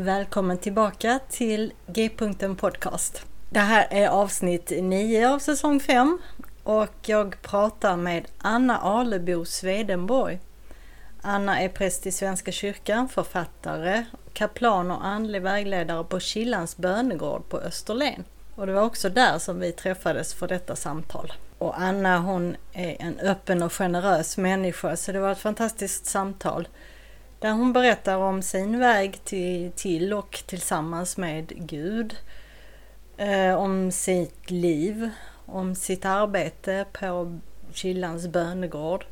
Välkommen tillbaka till G-punkten Podcast. Det här är avsnitt 9 av säsong 5 och jag pratar med Anna Alebo Swedenborg. Anna är präst i Svenska kyrkan, författare, kaplan och andlig vägledare på Killans bönegård på Österlen. Och det var också där som vi träffades för detta samtal. Och Anna hon är en öppen och generös människa så det var ett fantastiskt samtal. Där hon berättar om sin väg till, till och tillsammans med Gud. Eh, om sitt liv, om sitt arbete på Killans bönegård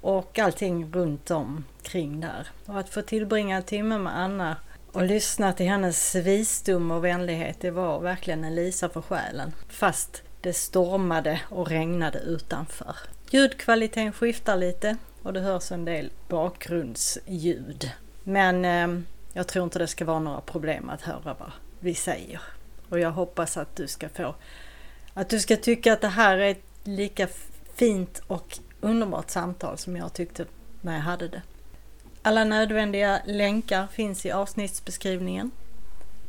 och allting runt om kring där. Och att få tillbringa en timme med Anna och lyssna till hennes visdom och vänlighet, det var verkligen en lisa för själen. Fast det stormade och regnade utanför. Ljudkvaliteten skiftar lite och det hörs en del bakgrundsljud. Men eh, jag tror inte det ska vara några problem att höra vad vi säger. Och jag hoppas att du ska få att du ska tycka att det här är ett lika fint och underbart samtal som jag tyckte när jag hade det. Alla nödvändiga länkar finns i avsnittsbeskrivningen.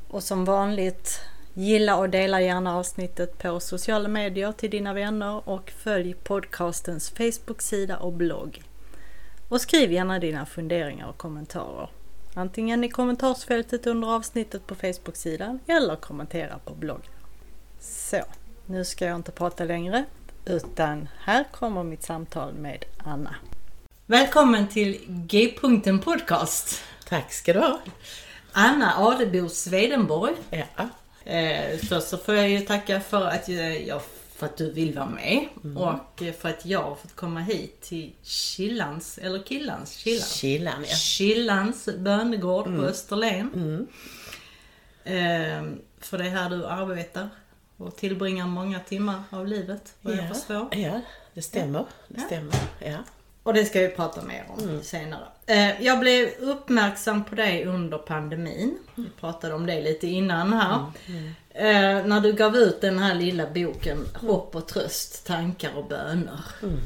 Och som vanligt, gilla och dela gärna avsnittet på sociala medier till dina vänner och följ podcastens Facebook-sida och blogg. Och skriv gärna dina funderingar och kommentarer. Antingen i kommentarsfältet under avsnittet på Facebook-sidan eller kommentera på bloggen. Så, nu ska jag inte prata längre utan här kommer mitt samtal med Anna. Välkommen till G-punkten Podcast. Tack ska du ha. Anna Adebo Swedenborg. Ja. Eh, först så får jag ju tacka för att jag för att du vill vara med mm. och för att jag har fått komma hit till Killans, eller Killans, Killans, Killan, ja. Killans bönegård mm. på Österlen. Mm. Eh, för det är här du arbetar och tillbringar många timmar av livet, vad ja. jag förstår. Ja, det stämmer. Det ja. stämmer. Ja. Och det ska vi prata mer om mm. senare. Eh, jag blev uppmärksam på dig under pandemin. Vi pratade om det lite innan här. Mm. Mm. Eh, när du gav ut den här lilla boken Hopp och tröst, tankar och böner. Mm.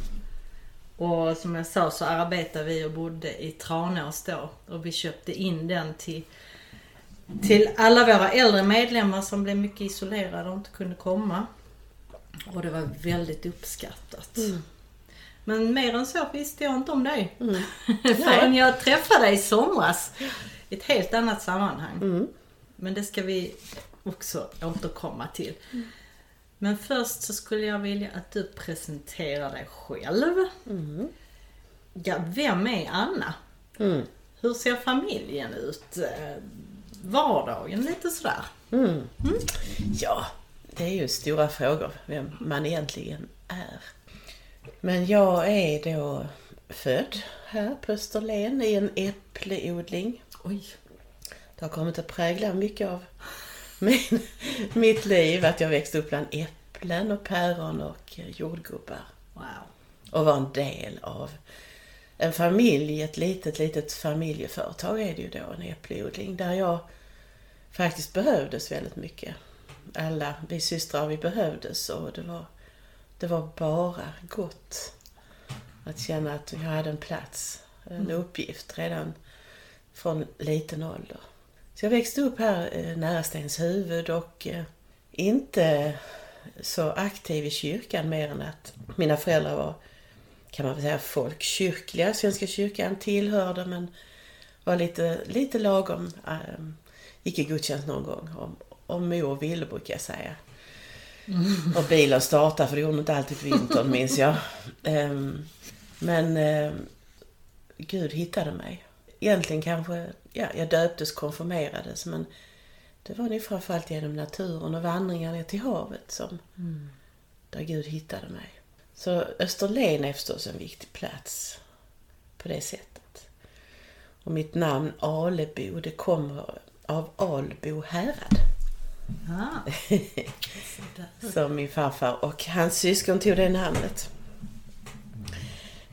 Och som jag sa så arbetade vi och bodde i Tranås då. Och vi köpte in den till, till alla våra äldre medlemmar som blev mycket isolerade och inte kunde komma. Och det var väldigt uppskattat. Mm. Men mer än så visste jag inte om dig. Mm. Förrän jag träffade dig i somras. I ett helt annat sammanhang. Mm. Men det ska vi också återkomma till. Mm. Men först så skulle jag vilja att du presenterar dig själv. Mm. Ja, vem är Anna? Mm. Hur ser familjen ut? Vardagen, lite sådär. Mm. Mm. Ja, det är ju stora frågor vem man egentligen är. Men jag är då född här på Österlen i en äppleodling. Oj. Det har kommit att prägla mycket av min, mitt liv. Att jag växte upp bland äpplen och päron och jordgubbar. Wow. Och var en del av en familj, ett litet, litet familjeföretag är det ju då, en äppleodling. Där jag faktiskt behövdes väldigt mycket. Alla vi systrar, vi behövdes och det var, det var bara gott att känna att jag hade en plats, en Mm. uppgift redan från liten ålder. Så jag växte upp här eh, nära Stenshuvud och eh, inte så aktiv i kyrkan mer än att mina föräldrar var, kan man väl säga, folkkyrkliga. Svenska kyrkan tillhörde men var lite, lite lagom. Um, gick i gudstjänst någon gång. Om, om mor ville brukar jag säga. Mm. Och bilen startade för det gjorde inte alltid på vintern minns jag. Um, men um, Gud hittade mig. Egentligen kanske, ja, jag döptes, konfirmerades men det var nog framförallt genom naturen och vandringar ner till havet som mm. där Gud hittade mig. Så Österlen är förstås en viktig plats på det sättet. Och mitt namn Alebo, det kommer av Albo härad. Ah. som min farfar och hans syskon tog det namnet.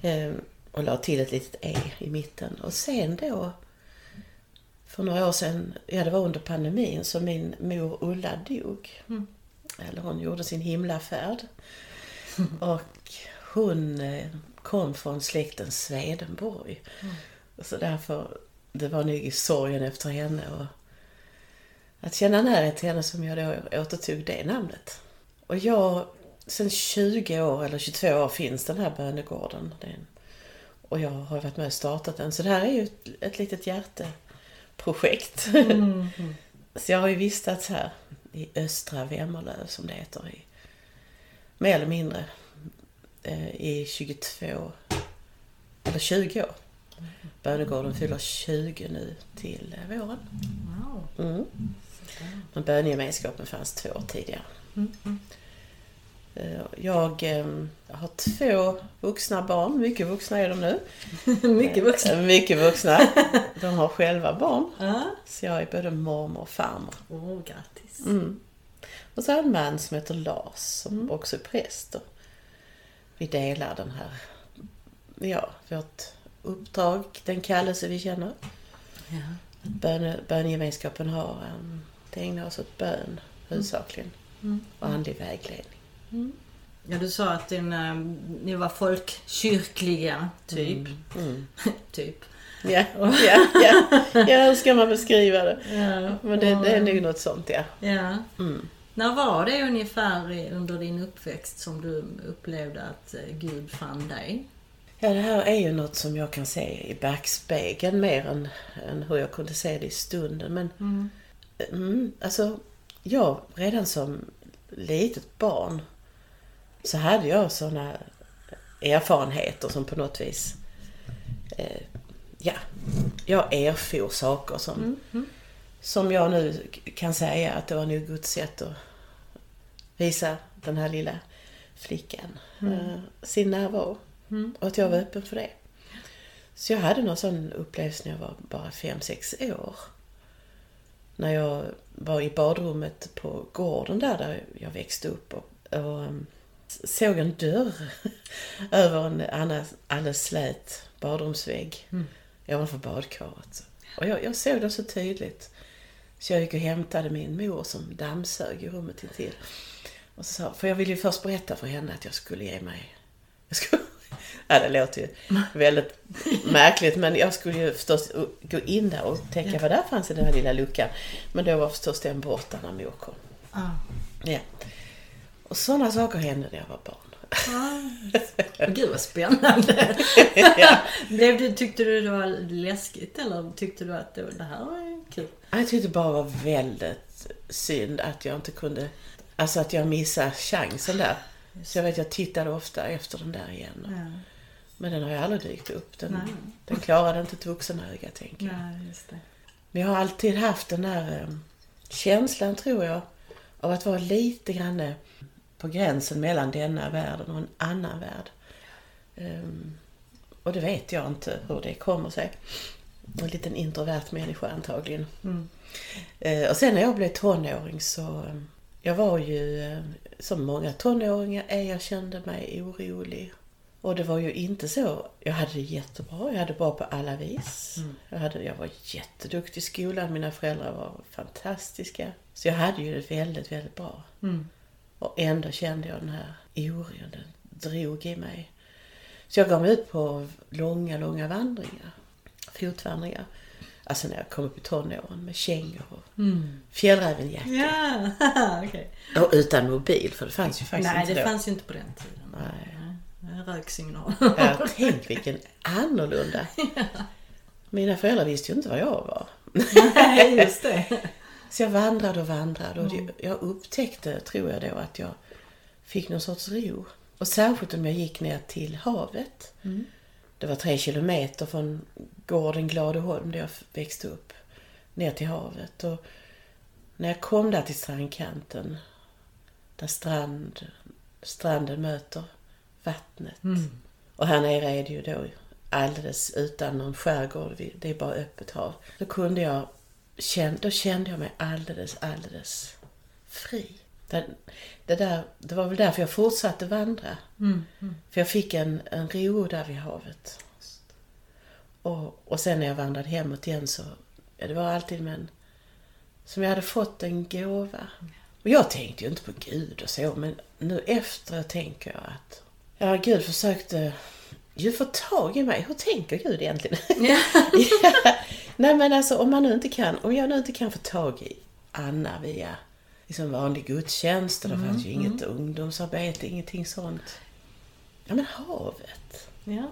Ehm, och la till ett litet E i mitten. Och sen då för några år sedan, ja det var under pandemin, så min mor Ulla dog. Mm. Eller hon gjorde sin himlafärd. Mm. Och hon eh, kom från släkten Swedenborg. Mm. Så därför, det var nog i sorgen efter henne och att känna närhet till henne som jag då återtog det namnet. Och jag, sen 20 år eller 22 år finns den här bönegården. och jag har varit med och startat den. Så det här är ju ett, ett litet hjärte projekt. Mm. så jag har ju vistats här i östra Vemmerlöv som det heter. I, mer eller mindre eh, i 22, eller 20 år. Bönegården fyller 20 nu till våren. Mm. Men bönegemenskapen fanns två år tidigare. Mm. Eh, jag eh, har två vuxna barn. Mycket vuxna är de nu. mycket vuxna. Eh, mycket vuxna. De har själva barn. Så jag är både mormor och farmor. Åh, oh, grattis. Mm. Och så har jag en man som heter Lars som mm. också är präst. Vi delar den här, ja, vårt uppdrag, den kallelse vi känner. Ja. Bön, bönegemenskapen har, um, det ägnar oss åt bön huvudsakligen. Mm. Och andlig vägledning. Mm. Ja, du sa att din, äh, ni var folkkyrkliga, typ. Mm. Mm. typ. Ja, ja, ja. ja, hur ska man beskriva det? Ja, Men det, det är nog något sånt, ja. ja. Mm. När var det ungefär under din uppväxt som du upplevde att eh, Gud fann dig? Ja, det här är ju något som jag kan se i backspegeln mer än, än hur jag kunde se det i stunden. Men mm. Mm, alltså, jag redan som litet barn så hade jag sådana erfarenheter som på något vis, eh, ja, jag erfor saker som, mm, mm. som jag nu kan säga att det var nog Guds sätt att visa den här lilla flickan mm. eh, sin närvaro. Mm. Och att jag var öppen för det. Så jag hade någon sån upplevelse när jag var bara fem sex år. När jag var i badrummet på gården där, där jag växte upp och, och um, såg en dörr över en alldeles, alldeles slät badrumsvägg mm. ovanför badkaret. Och jag, jag såg det så tydligt. Så jag gick och hämtade min mor som dammsög i rummet intill. Och så sa, för jag ville ju först berätta för henne att jag skulle ge mig... Jag skulle, ja, det låter ju väldigt märkligt men jag skulle ju förstås gå in där och tänka vad där fanns i den här lilla luckan. Men då var förstås den borta när mor kom. Ah. Ja. Och sådana saker hände när jag var barn. Ah, gud vad spännande. ja. Blev du, tyckte du det var läskigt eller tyckte du att det, det här var kul? Jag tyckte det bara var väldigt synd att jag inte kunde, alltså att jag missade chansen där. Så jag vet, jag tittade ofta efter den där igen. Ja. Men den har ju aldrig dykt upp. Den, den klarade inte ett vuxenöga, tänker jag. Nej, just det. Men jag har alltid haft den där um, känslan, tror jag, av att vara lite grann på gränsen mellan denna världen och en annan värld. Um, och det vet jag inte hur det kommer sig. En liten introvert människa antagligen. Mm. Uh, och sen när jag blev tonåring så, um, jag var ju, uh, som många tonåringar är, jag kände mig orolig. Och det var ju inte så, jag hade det jättebra, jag hade det bra på alla vis. Mm. Jag, hade, jag var jätteduktig i skolan, mina föräldrar var fantastiska. Så jag hade ju det väldigt, väldigt bra. Mm. Och ändå kände jag den här oron, den drog i mig. Så jag gav mig ut på långa, långa vandringar. Fotvandringar. alltså när jag kom upp i tonåren med kängor och Mm. fjällrävenjacka. Ja, okej. Och utan mobil, för det fanns ju faktiskt Nej, inte det då. fanns ju inte på den tiden. Nej. Röksignal. Ja, tänk vilken annorlunda. Mina föräldrar visste ju inte vad jag var. Nej, just det. Så jag vandrade och vandrade och det- jag upptäckte, tror jag då, att jag fick någon sorts ro. Och särskilt om jag gick ner till havet. Det var tre kilometer från gården Gladeholm där jag växte upp. Ner till havet. Och när jag kom där till strandkanten, där strand, stranden möter vattnet. Mm. Och här nere är det ju då alldeles utan någon skärgård. Det är bara öppet hav. Då kunde jag då kände jag mig alldeles, alldeles fri. Det, det, där, det var väl därför jag fortsatte vandra. Mm. Mm. För jag fick en, en ro där vid havet. Och, och sen när jag vandrade hemåt igen så, ja, det var alltid men som jag hade fått en gåva. Och jag tänkte ju inte på Gud och så, men nu efter tänker jag att, ja Gud försökte ju få tag i mig. Hur tänker Gud egentligen? Ja. Ja. Nej men alltså om man nu inte kan, om jag nu inte kan få tag i Anna via liksom vanlig gudstjänst och det fanns ju inget ungdomsarbete, ingenting sånt. Ja men havet. Ja.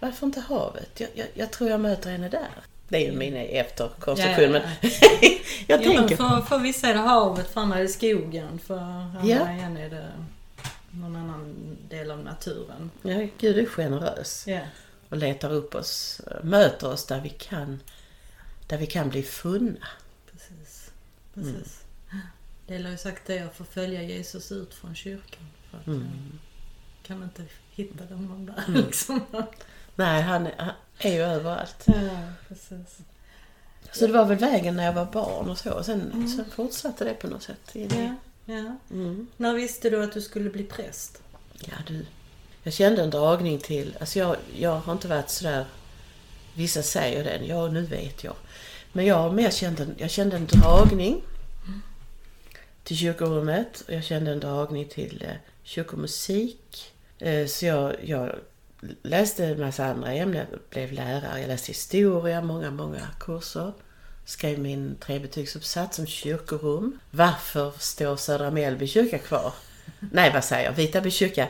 Varför inte havet? Jag, jag, jag tror jag möter henne där. Det är ju min efterkonstruktion Ja, ja, jag Ja, men tänker... för, för vissa är det havet, för andra är det skogen, för andra Ja. igen är det någon annan del av naturen. Ja, Gud är generös Ja. och letar upp oss, möter oss där vi kan, där vi kan bli funna. Precis. Precis. Del har ju sagt det, att få följa Jesus ut från kyrkan. För att Mm. jag kan inte hitta dem där liksom. Nej, han är, han är ju överallt. Ja, precis. Så det var väl vägen när jag var barn och så. Sen, sen fortsatte det på något sätt. i det. Ja, ja. Mm. När visste du att du skulle bli präst? Ja du. Jag kände en dragning till, alltså jag, jag har inte varit sådär, vissa säger det, ja nu vet jag. Men jag har mer känt en, jag kände en dragning till kyrkorummet och jag kände en dragning till eh, kyrkomusik. Eh, så jag, jag läste en massa andra ämnen, blev lärare, jag läste historia, många, många kurser. Skrev min trebetygsuppsats om kyrkorum. Varför står Södra Mjällby kyrka kvar? Nej, vad säger jag? Vitaby kyrka.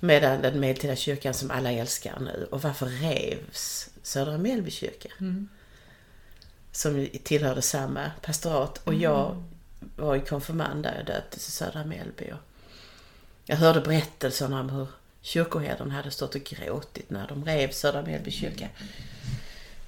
Medan den medeltida kyrkan som alla älskar nu. Och varför revs Södra Mjällby kyrka? Mm. Som tillhörde samma pastorat. Och jag var ju konfirmand där jag döptes i Södra Mjällby. Jag hörde berättelserna om hur kyrkoherden hade stått och gråtit när de rev Södra Mjällby kyrka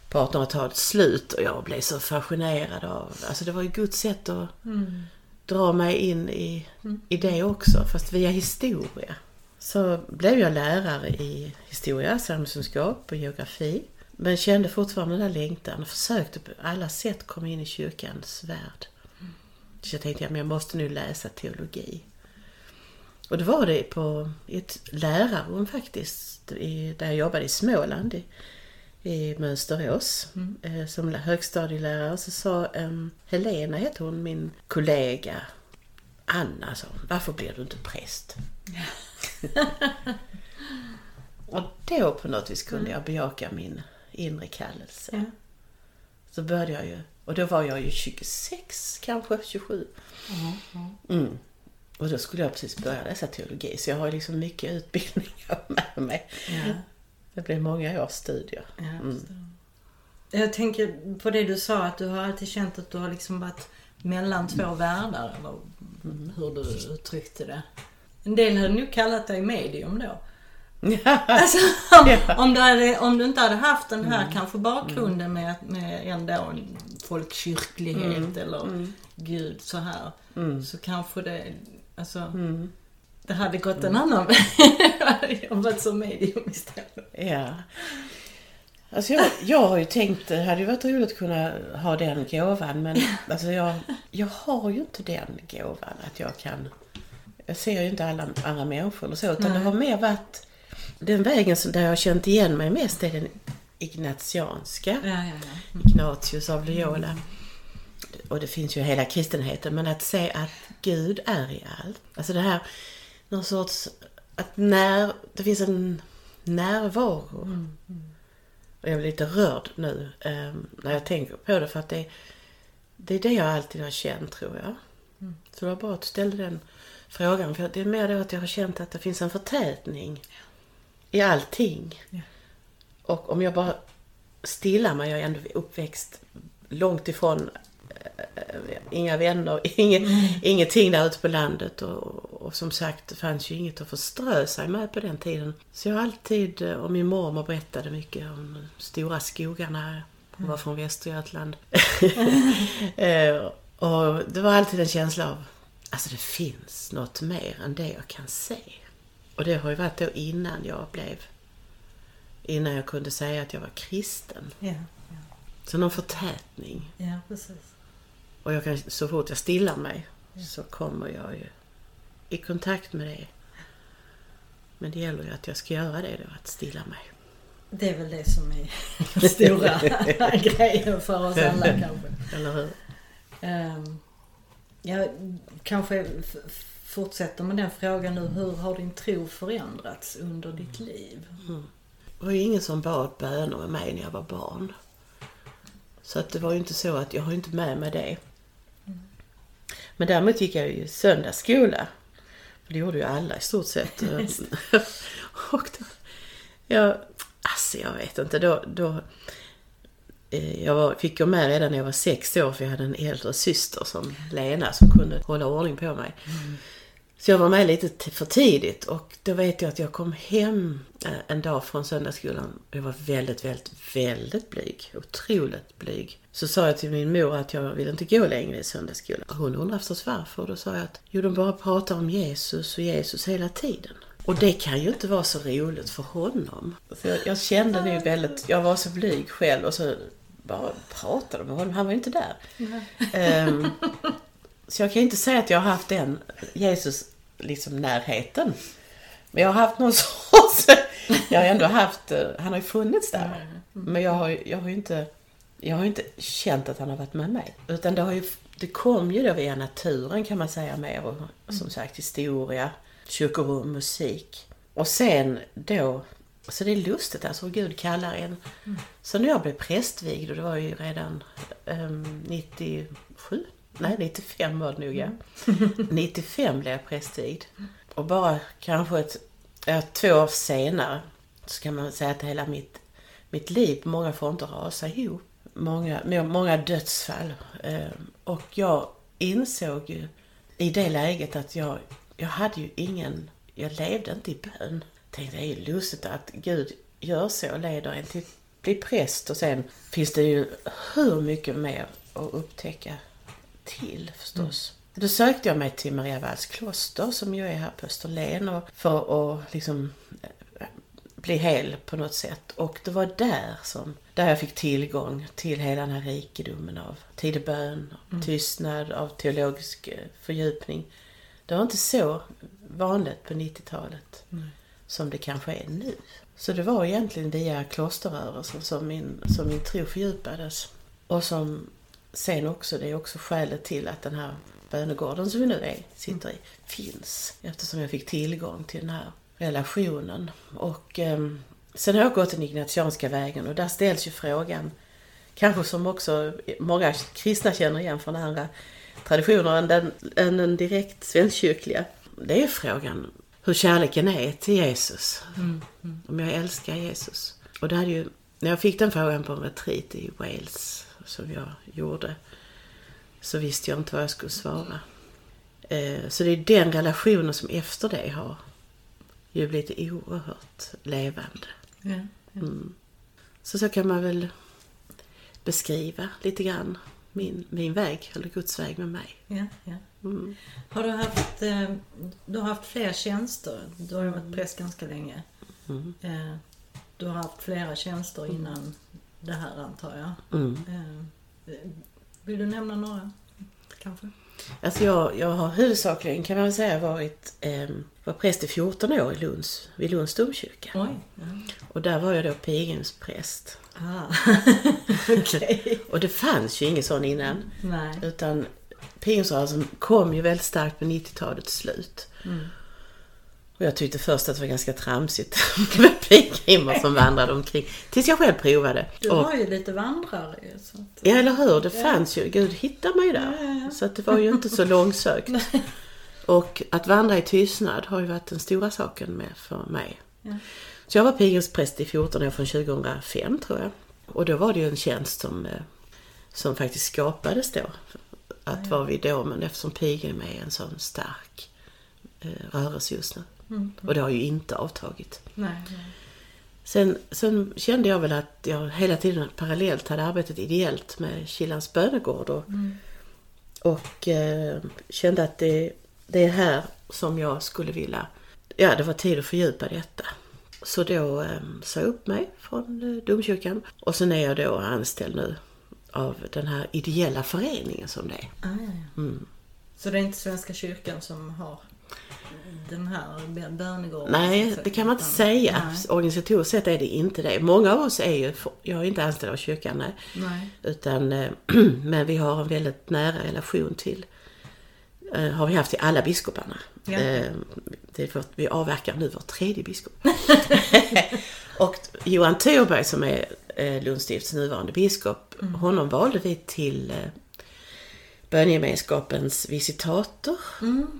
på 1800-talets slut. Och jag blev så fascinerad av... Alltså det var ju Guds sätt att Mm. dra mig in i, i det också, fast via historia. Så blev jag lärare i historia, samhällskunskap och geografi. Men kände fortfarande den där längtan och försökte på alla sätt komma in i kyrkans värld. Så jag tänkte, men jag måste nu läsa teologi. Och det var det på ett lärarrum faktiskt, där jag jobbade i Småland, i, Mönsterås. Eh, som högstadielärare så sa um, Helena, hette hon, min kollega. Anna sa hon, varför blir du inte präst? och då på något vis kunde jag bejaka min inre kallelse. Ja. Så började jag ju, och då var jag ju 26, kanske 27. Mm. Och då skulle jag precis börja läsa teologi, så jag har liksom mycket utbildningar med mig. Ja. Det blev många års studier. Mm. Jag tänker på det du sa, att du har alltid känt att du har liksom varit mellan två världar, eller hur du uttryckte det. En del hade nog kallat dig medium då. Alltså, om, om, du hade, om du inte hade haft den här kanske bakgrunden med, att- med ändå folkkyrklighet eller Gud så här. Mm. Så kanske det, alltså, Mm. Det hade gått en annan väg. Jag hade jobbat som medium istället. Ja. Alltså jag, jag har ju tänkt, det hade ju varit roligt att kunna ha den gåvan men alltså jag, jag har ju inte den gåvan att jag kan, jag ser ju inte alla andra människor och så utan det har mer varit den vägen som, där jag har känt igen mig mest är den ignatianska. Ja, ja, ja. Ignatius av Loyola. Och det finns ju hela kristenheten, men att se att Gud är i allt. Alltså det här, någon sorts, att när, det finns en närvaro. Och jag blir lite rörd nu eh, när jag tänker på det för att det, det är det jag alltid har känt tror jag. Mm. Så det var bra att du ställde den frågan. För det är mer då att jag har känt att det finns en förtätning i allting. Ja. Och om jag bara stillar mig, jag är ändå uppväxt långt ifrån inga vänner, inget, ingenting där ute på landet. Och, och som sagt, det fanns ju inget att förströ sig med på den tiden. Så jag har alltid, eh, och min mormor berättade mycket om de stora skogarna. Hon var från Västergötland. Eh, och det var alltid en känsla av, alltså det finns något mer än det jag kan se. Och det har ju varit då innan jag blev, innan jag kunde säga att jag var kristen. Ja, Så någon förtätning. ja precis. Och jag kan, så fort jag stillar mig så kommer jag ju i kontakt med det. Men det gäller ju att jag ska göra det då, att stilla mig. Det är väl det som är den stora grejen för oss alla kanske. Eller hur? Um, jag kanske fortsätter med den frågan nu. Hur har din tro förändrats under ditt liv? Det var ju ingen som bad böner med mig när jag var barn. Så att det var ju inte så att jag har inte med mig det. Men däremot gick jag ju söndagsskola. För det gjorde ju alla i stort sett. och då, jag, alltså jag vet inte, då, då eh, jag var, fick gå med redan när jag var sex år för jag hade en äldre syster som Lena som kunde hålla ordning på mig. Så jag var med lite för tidigt och då vet jag att jag kom hem eh, en dag från söndagsskolan. Jag var väldigt, väldigt, väldigt blyg. Otroligt blyg. Så sa jag till min mor att jag vill inte gå längre i söndagsskolan. Hon undrade förstås varför. Och då sa jag att jo, de bara pratar om Jesus och Jesus hela tiden. Och det kan ju inte vara så roligt för honom. Så jag, jag kände nu väldigt, jag var så blyg själv och så bara pratade med honom. Han var ju inte där. Ehm, så jag kan inte säga att jag har haft den Jesus liksom närheten. Men jag har haft någon sorts... Jag har ändå haft... eh, Han har ju funnits där. Men jag har, jag har ju inte... Jag har inte känt att han har varit med mig. Utan det har ju... Det kom ju då via naturen kan man säga mer. Och som sagt historia, kyrkorum, musik. Och sen då... Så det är lustigt alltså hur Gud kallar en. Så när jag blev prästvigd, och det var ju redan ehm, 97, nej 95 var det nog ja. 95 blev jag prästvigd. Och bara kanske ett, ja, två år senare så kan man säga att hela mitt, mitt liv på många fronter rasade ihop. Många, må- många dödsfall. Ehm, Och jag insåg ju i det läget att jag, jag hade ju ingen, jag levde inte i bön. Tänkte det är ju lustigt att Gud gör så och leder en till att bli präst och sen finns det ju hur mycket mer att upptäcka till förstås. Då sökte jag mig till Mariavalls kloster som ju är här på Österlen och för att liksom eh, bli hel på något sätt. Och det var där som där jag fick tillgång till hela den här rikedomen av tidig bön, tystnad, av teologisk eh, fördjupning. Det var inte så vanligt på 90-talet som det kanske är nu. Så det var egentligen via klosterrörelsen som min, som min tro fördjupades. Och som sen också, det är också skälet till att den här bönegården som vi nu är, sitter i, finns. Eftersom jag fick tillgång till den här relationen. Och ehm, sen har jag gått den ignatianska vägen och där ställs ju frågan, kanske som också många kristna känner igen från andra traditioner än den, än den direkt svenskkyrkliga. Det är frågan hur kärleken är till Jesus. Om jag älskar Jesus. Och det hade ju, när jag fick den frågan på en retreat i Wales som jag gjorde så visste jag inte vad jag skulle svara. Eh, Så det är den relationen som efter det har ju blivit oerhört levande. Ja. Mm. Så så kan man väl beskriva lite grann min, min väg, eller Guds väg med mig. Ja, ja. Mm. Har du haft, eh, du har haft fler tjänster? Du har ju varit präst ganska länge. Mm. Eh, du har haft flera tjänster innan det här antar jag. Mm. Eh, vill du nämna några? Kanske? Alltså jag, jag har huvudsakligen kan man säga varit eh, var präst i 14 år i Lunds, vid Lunds domkyrka. Oj. Ja. Och där var jag då pilgrimspräst. Ah. Okej. Och det fanns ju ingen sån innan. Nej. Utan pilgrimsrörelsen kom ju väldigt starkt på 90-talets slut. Mm. Och jag tyckte först att det var ganska tramsigt med pilgrimer som vandrade omkring. Tills jag själv provade. Du Och- har ju lite vandrare ju, så att... Ja, eller hur? Det fanns ju. Gud hittar mig där. Ja, ja, ja. Så att det var ju inte så långsökt. Och att vandra i tystnad har ju varit den stora saken med för mig. Ja. Så jag var pilgrimspräst i 14 år från 2005 tror jag. Och då var det ju en tjänst som, eh, som faktiskt skapades då. Att vara vid domen eftersom pilgrim är en sån stark eh, rörelse just nu. Mm. Och det har ju inte avtagit. Nej, nej. Sen, sen kände jag väl att jag hela tiden parallellt hade arbetat ideellt med Kilans bönegård och, och eh, kände att det, det är här som jag skulle vilja, ja det var tid att fördjupa detta. Så då eh, sa jag upp mig från eh, domkyrkan och sen är jag då anställd nu av den här ideella föreningen som det är. Ah. Mm. Så det är inte Svenska kyrkan som har den här bö- bönegården? Nej, det kan man inte säga. Nej. Organisatoriskt sett är det inte det. Många av oss är ju, jag är inte anställd av kyrkan, nej. Nej. Utan, eh, men vi har en väldigt nära relation till, har vi haft till alla biskoparna. Ja. Eh, vårt, vi avverkar nu vår tredje biskop. och Johan Thorberg som är eh, Lunds stifts nuvarande biskop, honom valde vi till eh, bönegemenskapens visitator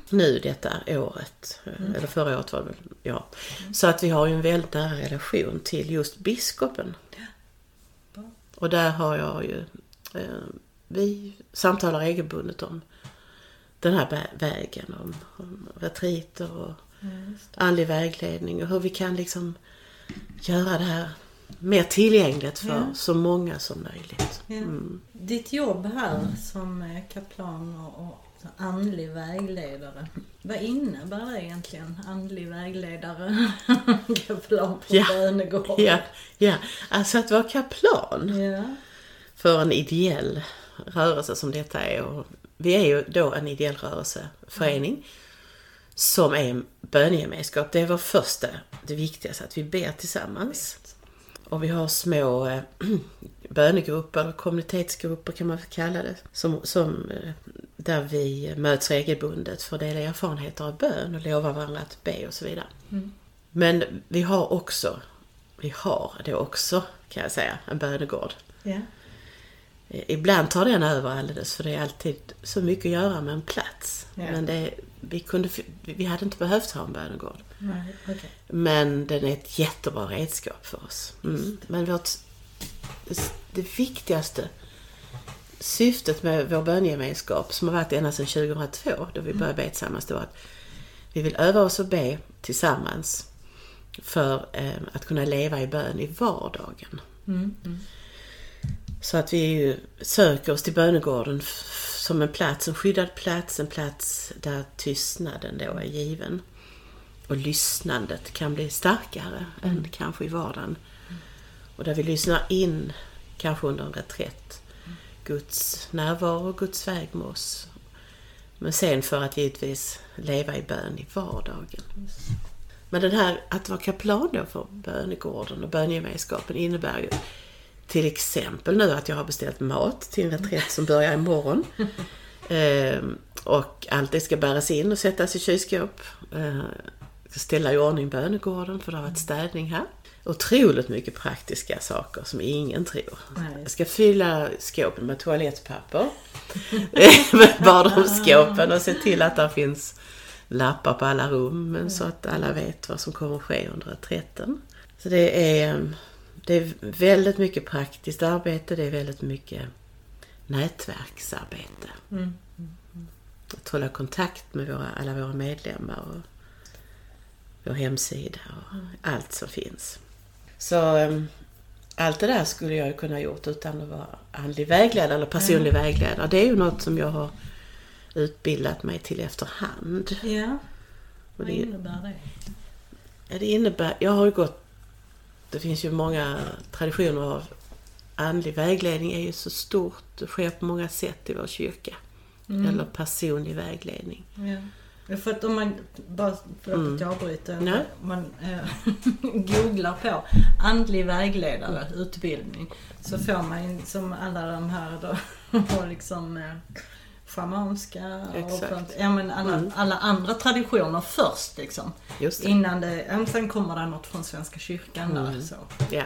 nu detta året. eh, Eller förra året var det ja. Så att vi har ju en väldigt nära relation till just biskopen. Bra. Och där har jag ju, eh, vi samtalar regelbundet om den här vä- vägen, om, om retriter och Ja, andlig vägledning och hur vi kan liksom göra det här mer tillgängligt för Ja. så många som möjligt. Ja. Mm. Ditt jobb här som eh, kaplan och, och andlig vägledare. Vad innebär det egentligen? Andlig vägledare, kaplan på Ja. bönegård. Ja, ja, alltså att vara kaplan ja. för en ideell rörelse som detta är. Och vi är ju då en ideell rörelseförening som är en bönegemenskap. Det är vår första, det viktigaste, att vi ber tillsammans. Och vi har små eh, bönegrupper, kommunitetsgrupper kan man kalla det, som, som, eh, där vi möts regelbundet för att dela erfarenheter av bön och lova varandra att be och så vidare. Mm. Men vi har också, vi har det också kan jag säga, en bönegård. ja. Ibland tar den över alldeles för det är alltid så mycket att göra med en plats. Ja. Men det, vi, kunde, vi hade inte behövt ha en bönegård. Nej, okej. Men den är ett jättebra redskap för oss. Mm. Men vårt, det viktigaste syftet med vår bönegemenskap som har varit ända sedan 2002 då vi började be tillsammans, det var att vi vill öva oss att be tillsammans för eh, att kunna leva i bön i vardagen. Mm. Mm. Så att vi söker oss till bönegården som en plats, en skyddad plats, en plats där tystnaden då är given. Och lyssnandet kan bli starkare än kanske i vardagen. Och där vi lyssnar in, kanske under en reträtt, Guds närvaro och Guds väg med oss. Men sen för att givetvis leva i bön i vardagen. Men den här, att vara kaplan då för bönegården och bönegemenskapen innebär ju till exempel nu att jag har beställt mat till en reträtt som börjar imorgon. Ehm, och allt det ska bäras in och sättas i kylskåp. Ehm, jag ska ställa i ordning bönegården för det har varit städning här. Otroligt mycket praktiska saker som ingen tror. Jag ska fylla skåpen med toalettpapper. med badrumsskåpen och se till att det finns lappar på alla rum så att alla vet vad som kommer att ske under reträtten. Så det är, det är väldigt mycket praktiskt arbete, det är väldigt mycket nätverksarbete. Mm. Att hålla kontakt med våra, alla våra medlemmar och vår hemsida och allt som finns. Så um, allt det där skulle jag kunna ha gjort utan att vara andlig vägledare eller personlig vägledare. Det är ju något som jag har utbildat mig till efterhand. Ja, vad det, innebär det? ja, det innebär, jag har gått, det finns ju många traditioner av andlig vägledning är ju så stort, det sker på många sätt i vår kyrka. Mm. Eller personlig vägledning. Ja. För att om man, bara för att Mm. jag avbryter, Nej. man eh, googlar på andlig vägledare utbildning så får man ju som alla de här då, har liksom eh, schamanska och sånt. Ja, men alla, Mm. alla andra traditioner först liksom. Just det. Innan det, ja, sen kommer det något från Svenska kyrkan där. Mm. Så, Ja.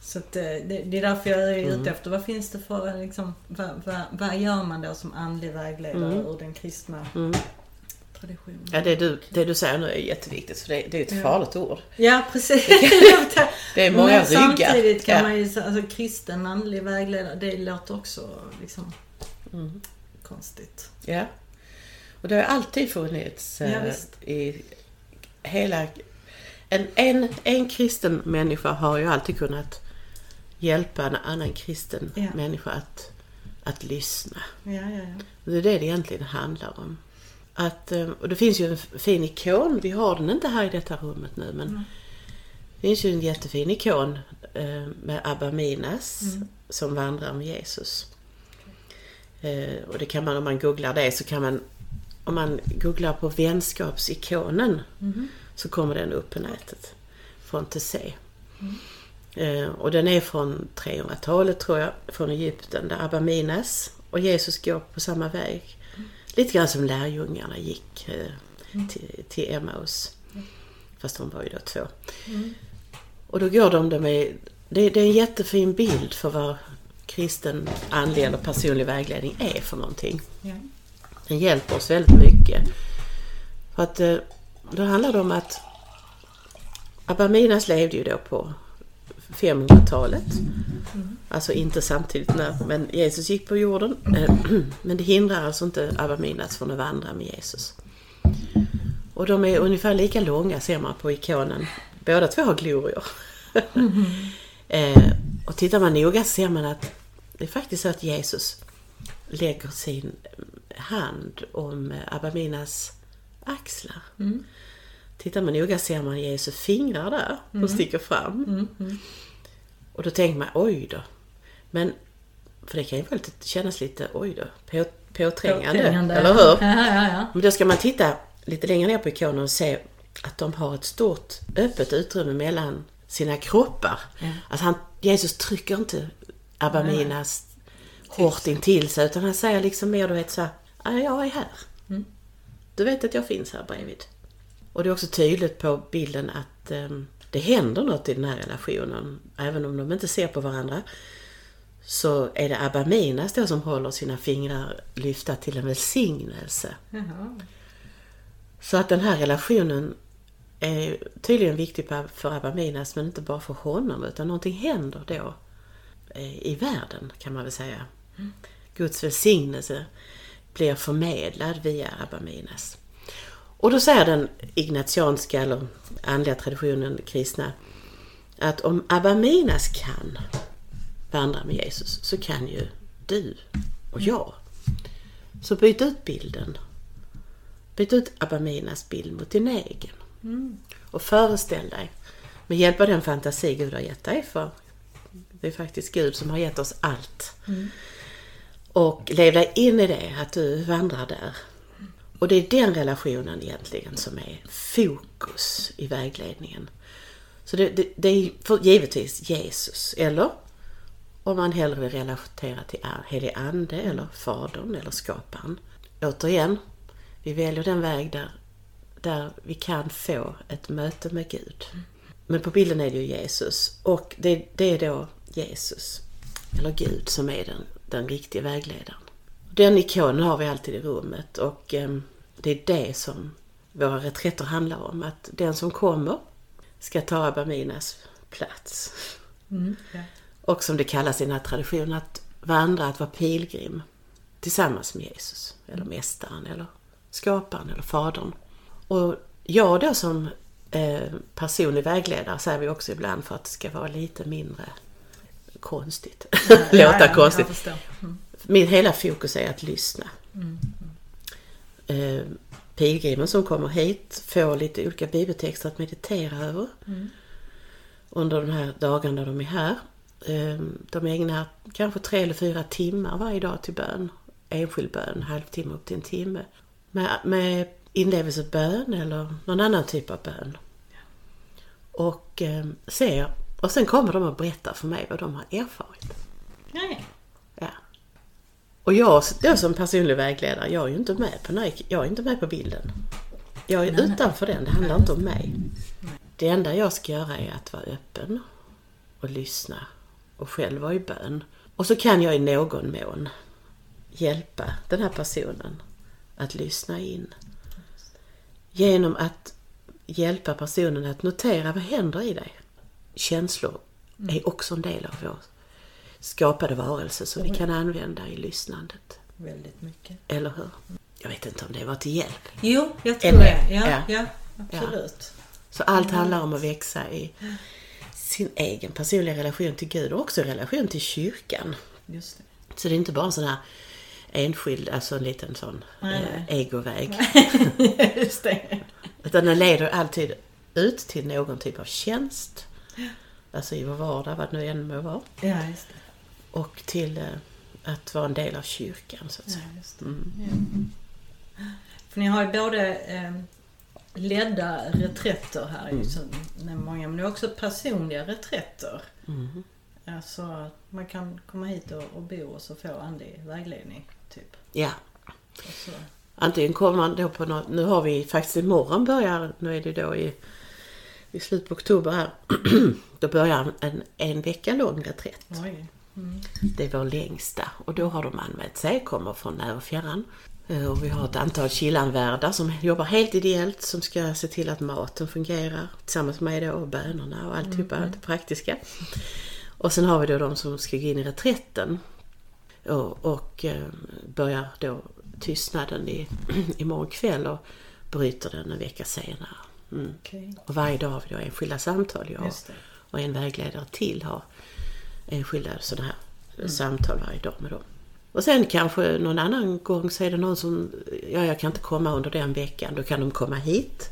så att, eh, det, det är därför jag är Mm. ute efter, vad finns det för, liksom, vad, vad, vad gör man då som andlig vägledare Mm. ur den kristna Mm. traditionen? Ja, det du, det du säger nu är jätteviktigt för det, det är ett Ja. farligt ord. Ja, precis. Det är många Men ryggar. samtidigt kan Ja. man ju säga, alltså kristen andlig vägledare, det låter också liksom Mm. Konstigt. Ja. Och det har alltid funnits eh, Ja, visst. i hela... En, en, en kristen människa har ju alltid kunnat hjälpa en annan kristen Ja. människa att, att lyssna. Ja, ja, ja. Och det är det det egentligen handlar om. Att, eh, och det finns ju en fin ikon, vi har den inte här i detta rummet nu men Mm. det finns ju en jättefin ikon eh, med Abba Minas Mm. som vandrar med Jesus. Eh, och det kan man, om man googlar det så kan man, om man googlar på vänskapsikonen Mhm. så kommer den upp på nätet. Från Tessé. Eh, och den är från 300-talet tror jag, från Egypten där Abba Minas och Jesus går på samma väg. Lite grann som lärjungarna gick eh, till, till Emmaus. Fast de var ju då två. Mm. Och då går de, de är, det, det är en jättefin bild för vad kristen andlig eller personlig vägledning är för någonting. Ja. Den hjälper oss väldigt mycket. För att eh, då handlar det om att Abba Minas levde ju då på 500-talet. Alltså inte samtidigt när, men Jesus gick på jorden. Men det hindrar alltså inte Abba Minas från att vandra med Jesus. Och de är ungefär lika långa ser man på ikonen. Båda två har glorior. eh, och tittar man noga ser man att det är faktiskt så att Jesus lägger sin hand om eh, Abba Minas axlar. Mm. Tittar man noga ser man Jesu fingrar där som sticker fram. Mm. Mm. Och då tänker man oj då. Men, för det kan ju lite, kännas lite oj då, på, påträngande. Påträngande. Eller hur? Ja, ja, ja. Men då ska man titta lite längre ner på ikonen och se att de har ett stort öppet utrymme mellan sina kroppar. Ja. Alltså han, Jesus trycker inte Abba. Minas hårt intill sig utan han säger liksom mer du vet så här, "Ja, jag är här. Mm. Du vet att jag finns här bredvid. Och det är också tydligt på bilden att ehm, det händer något i den här relationen. Även om de inte ser på varandra. Så är det Abba Minas då som håller sina fingrar lyfta till en välsignelse. Jaha. Så att den här relationen är tydligen viktig för Abba Minas men inte bara för honom utan någonting händer då eh, i världen kan man väl säga. Guds välsignelse blir förmedlad via Abba Minas. Och då säger den ignatianska eller andliga traditionen kristna att om Abba Minas kan vandra med Jesus så kan ju du och jag. Så byt ut bilden Byt ut Abba Minas bild mot din egen. Mm. Och föreställ dig, med hjälp av den fantasi Gud har gett dig, för det är faktiskt Gud som har gett oss allt. Mm. Och lev dig in i det, att du vandrar där. Och det är den relationen egentligen som är fokus i vägledningen. Så det, det, det är givetvis Jesus, eller om man hellre vill relatera till helig ande eller Fadern eller skaparen. Återigen, vi väljer den väg där, där vi kan få ett möte med Gud. Men på bilden är det ju Jesus och det, det är då Jesus, eller Gud, som är den, den riktiga vägledaren. Den ikonen har vi alltid i rummet och em, det är det som våra reträtter handlar om. Att den som kommer ska ta Abba Minas plats. Mm. Ja. Och som det kallas i den här traditionen, att vandra, att vara pilgrim tillsammans med Jesus, eller Mästaren, eller Skaparen, eller Fadern. Och jag då som eh, personlig vägledare säger vi också ibland för att det ska vara lite mindre konstigt. Låta Ja, ja, konstigt. Mm. Min hela fokus är att lyssna. Mm. Eh, pilgrimen som kommer hit får lite olika bibeltexter att meditera över Mm. under de här dagarna de är här. Eh, De ägnar kanske tre eller fyra timmar varje dag till bön. Enskild bön, halvtimme upp till en timme. Med, med inlevelsebön eller någon annan typ av bön. Och eh, ser, och sen kommer de och berättar för mig vad de har erfarit. Ja, ja. Och jag då som personlig vägledare, jag är ju inte med på, nej, jag är inte med på bilden. Jag är utanför den, det handlar inte om mig. Det enda jag ska göra är att vara öppen och lyssna och själv vara i bön. Och så kan jag i någon mån hjälpa den här personen att lyssna in. Genom att hjälpa personen att notera vad händer i dig. Känslor är också en del av vår skapade varelse som vi kan använda i lyssnandet. Väldigt mycket. Eller hur? Jag vet inte om det var till hjälp. Jo, jag tror Eller- det. Ja, ja. ja. absolut. Så allt handlar om att växa i sin egen personliga relation till Gud och också i relation till kyrkan. Just det. Så det är inte bara sån här enskild, alltså en liten sån Nej, eh, egoväg. Just det. Utan den leder alltid ut till någon typ av tjänst. Alltså i vår vardag, vad det nu än må vara. Ja, just det. Och till eh, att vara en del av kyrkan så att Ja, säga. det. Mm. Ja. För ni har ju både eh, ledda reträtter här, mm. som nämner många, men det är också personliga reträtter. Mm. Alltså att man kan komma hit och, och bo och så få andlig vägledning, typ. Ja, Och så. antingen kommer man då på något, nu har vi faktiskt imorgon börjar, nu är det då i, i slutet på oktober här, då börjar en, en vecka lång reträtt. Mm. Det är vår längsta och då har de anmält sig, kommer från när och fjärran. Eh, Och vi har ett antal killanvärdar som jobbar helt ideellt som ska se till att maten fungerar tillsammans med då och bönorna och alltihopa, allt det praktiska. Och sen har vi då de som ska gå in i reträtten och, och eh, börjar då tystnaden i, imorgon kväll och bryter den en vecka senare. Mm. Okej, Och varje dag har vi då enskilda samtal, jag och en vägledare till har enskilda sådana här samtal varje dag med dem. Och sen kanske någon annan gång så är det någon som, ja jag kan inte komma under den veckan, då kan de komma hit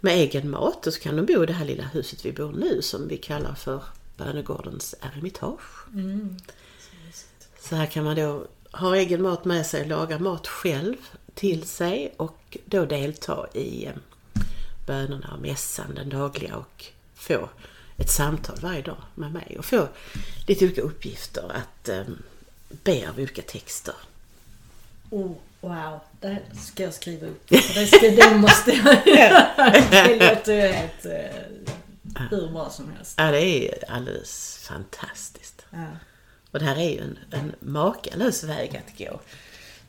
med egen mat och så kan de bo i det här lilla huset vi bor nu som vi kallar för Bönegårdens eremitage. Mm. Så här kan man då ha egen mat med sig, laga mat själv till sig och då delta i eh, bönerna och mässan den dagliga och få ett samtal varje dag med mig och få lite olika uppgifter att eh, be av olika texter. Oh, wow, det här ska jag skriva upp. Det, ska, det måste jag. Det låter ju helt eh, hur bra som helst. Ja, det är alldeles fantastiskt. Ja. Och det här är ju en, en makalös väg att gå.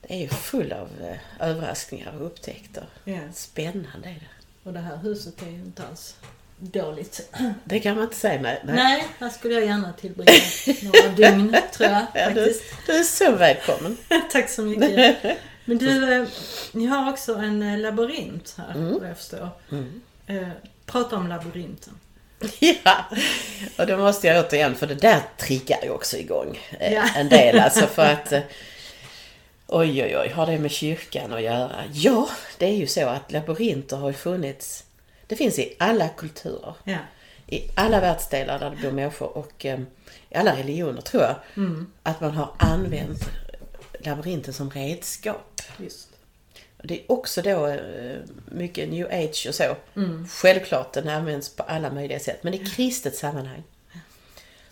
Det är ju full av eh, överraskningar och upptäckter. Ja. Spännande är det. Och det här huset är ju inte alls dåligt. Det kan man inte säga. Nej. nej. Nej, här skulle jag gärna tillbringa några dygn, tror jag Ja, du, du är så välkommen. Tack så mycket. Men du, eh, ni har också en eh, labyrint här, Mm. vad jag förstår. Eh, prata om labyrinten. Ja, och då måste jag återigen, för det där triggar ju också igång eh, Ja. en del. Alltså för att, eh, oj oj oj, har det med kyrkan att göra? Ja, det är ju så att labyrinter har ju funnits, det finns i alla kulturer. Ja. I alla världsdelar där det bor människor och eh, i alla religioner tror jag. Att man har använt labyrinten som redskap. Just. Det är också då eh, mycket new age och så. Självklart den används på alla möjliga sätt. Men i kristet sammanhang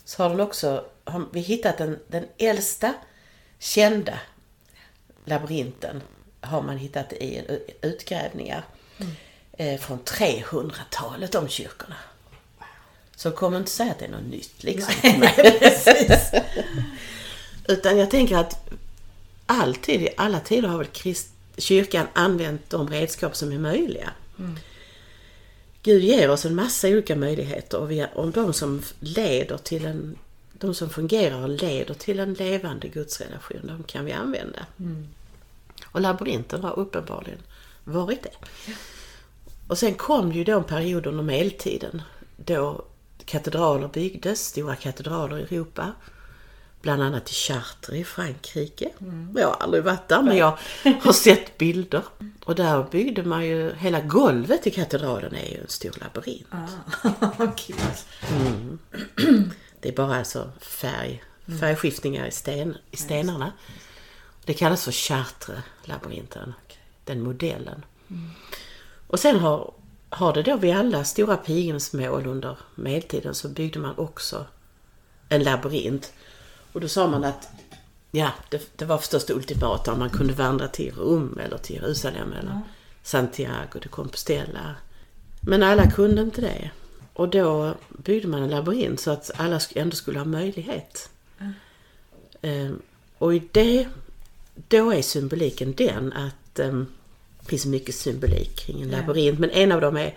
så har den också, har vi hittat den, den äldsta kända labyrinten har man hittat i utgrävningar eh, från 300-talet om kyrkorna. Så kom inte säga att det är något nytt liksom. Precis. Utan jag tänker att alltid, i alla tider har väl krist, kyrkan använt de redskap som är möjliga. Gud ger oss en massa olika möjligheter och vi, om de som leder till en de som fungerar och leder till en levande gudsrelation, de kan vi använda. Och labyrinten har uppenbarligen varit det. Och sen kom ju då en period under medeltiden då katedraler byggdes, stora katedraler i Europa. Bland annat i Chartres i Frankrike. Jag har aldrig varit där men jag har sett bilder. Och där byggde man ju, hela golvet i katedralen är ju en stor labyrint. Ah, kul. Det är bara alltså färg, färgskiftningar i, sten, i stenarna. Det kallas för Chartres-labyrinten, den modellen. Och sen har, har det då vid alla stora pilgrimsmål under medeltiden så byggde man också en labyrint. Och då sa man att Ja, det, det var förstås det ultimata om man kunde vandra till Rom eller till Jerusalem eller Santiago de Compostela. Men alla kunde inte det. Och då byggde man en labyrint så att alla ändå skulle ha möjlighet. Ehm, och i det, då är symboliken den att ehm, det finns mycket symbolik kring en labyrint. Men en av dem är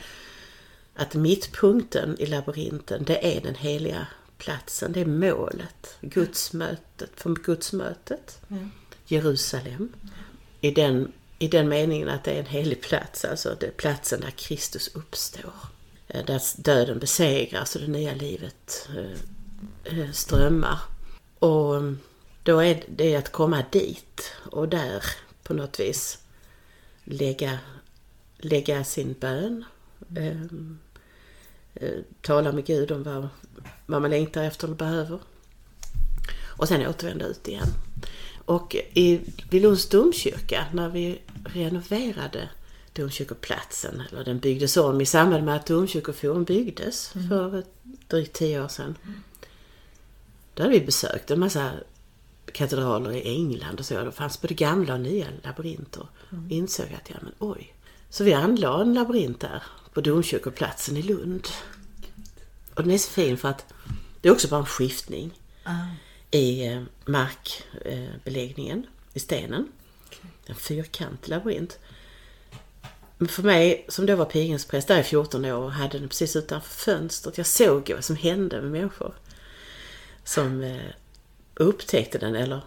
att mittpunkten i labyrinten, det är den heliga platsen. Det är målet. Gudsmötet, för gudsmötet. Jerusalem. I den, I den meningen att det är en helig plats, alltså det är platsen där Kristus uppstår. Eh, Där döden besegras och det nya livet eh, eh, strömmar. Och då är det att komma dit och där på något vis lägga, lägga sin bön. Eh, eh, tala med Gud om vad, vad man längtar efter eller behöver. Och sen återvända ut igen. Och i, vid Lunds domkyrka, när vi renoverade domkyrkoplatsen, eller den byggdes om i samband med att domkyrkoforum byggdes för ett- drygt tio år sedan. Då hade vi besökt en massa katedraler i England och så. Det fanns både gamla och nya labyrinter. Vi insåg att, ja men oj. Så vi anlade en labyrint där på domkyrkoplatsen i Lund. Och den är så fin för att det är också bara en skiftning Ah, i eh, markbeläggningen, i stenen. En fyrkantig labyrint. Men för mig, som då var pilgrimspräst där i 14 år och hade den precis utanför fönstret. Jag såg vad som hände med människor som eh, upptäckte den eller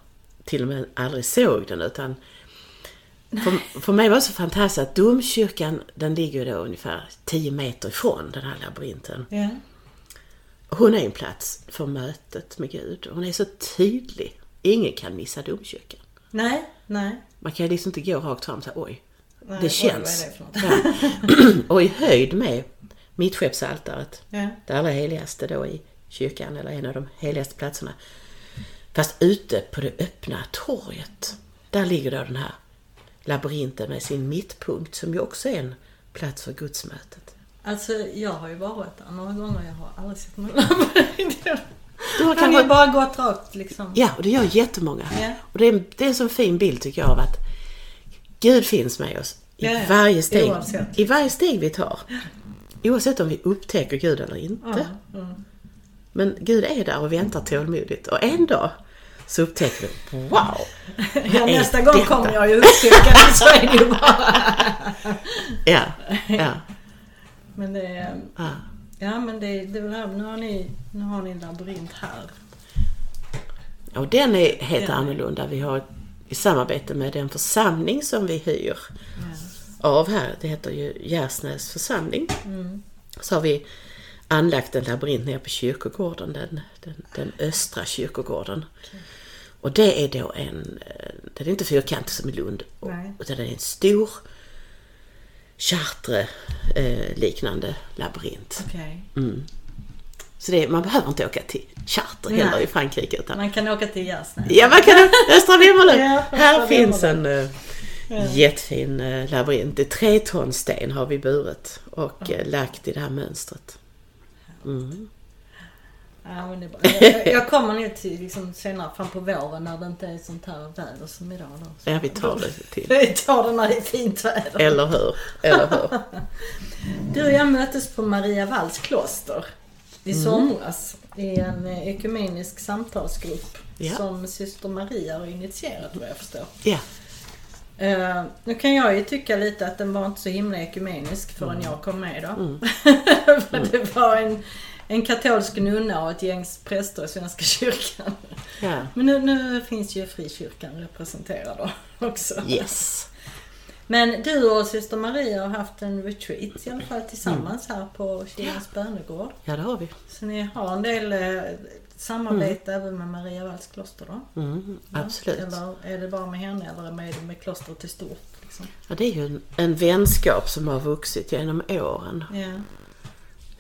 till och med aldrig såg den utan för, för mig var det så fantastiskt att domkyrkan den ligger då ungefär 10 meter ifrån den här labyrinten. ja. Hon är en plats för mötet med Gud. Hon är så tydlig. Ingen kan missa domkyrkan. Nej, nej. Man kan liksom inte gå rakt fram och säga oj, nej. det oj, känns. Är det och i höjd med mittskeppsaltaret, Ja. det allra heligaste då i kyrkan, eller en av de heligaste platserna. Fast ute på det öppna torget, där ligger då den här labyrinten med sin mittpunkt som ju också är en plats för gudsmötet. Alltså jag har ju varit där några gånger. Jag har aldrig sett någon labyrint. Du har kanske... bara gått rakt liksom. Ja, och det gör jättemånga. Ja. Och det är, en- det är en så fin bild tycker jag av att Gud finns med oss i, Ja, ja. varje, steg, Oavsett. i varje steg vi tar. Oavsett om vi upptäcker Gud eller inte. Ja, mm. Men Gud är där och väntar tålmodigt. Och en dag så upptäcker vi, wow! Ja, nästa gång detta? kommer jag ju upptäcka det så är det ju bara. Ja, ja, Men det är... ja. Ja men det, det är väl här, nu har ni, nu har ni en labyrint här. Och den är helt Ja. annorlunda. Vi har i samarbete med den församling som vi hyr av här, det heter ju Gärsnäs församling, Mm. så har vi anlagt en labyrint nere på kyrkogården, den, den, den östra kyrkogården. Och det är då en, eh, den är inte fyrkantig som i Lund, Nej. utan det är en stor chartre-liknande labyrint. Okej. Mm. Så det, man behöver inte åka till Chartre heller i Frankrike utan Man kan åka till Gärsnäs. Ja, man kan Östra Vemmerlund. Ja, Här finns en uh, jättefin uh, labyrint. Det är tre ton sten har vi burit och eh, lagt i det här mönstret. Mm. Ja, men det är bra. Jag, jag kommer ner till liksom senare fram på våren när det inte är sånt här väder som idag. Då. Ja, vi tar det till. Vi tar det när det är fint väder. Eller hur? Eller hur? Du och jag möttes på Maria Valls kloster i Mm. somras i en eh, ekumenisk samtalsgrupp Ja. som syster Maria har initierat vad jag förstår. Ja, Eh, nu kan jag ju tycka lite att den var inte så himla ekumenisk förrän jag kom med då. Mm. För det var en, en katolsk nunna och ett gäng präster i Svenska kyrkan. ja. Men nu, nu finns ju frikyrkan representerad också. Yes. Men du och syster Maria har haft en retreat i alla fall tillsammans här på Kilens bönegård. Ja, det har vi. Så ni har en del eh, samarbete även med Maria Valls kloster då? Mm, Ja, absolut. Eller är det bara med henne eller med, med klostret i stort? Liksom? Ja, det är ju en, en vänskap som har vuxit genom åren. Ja.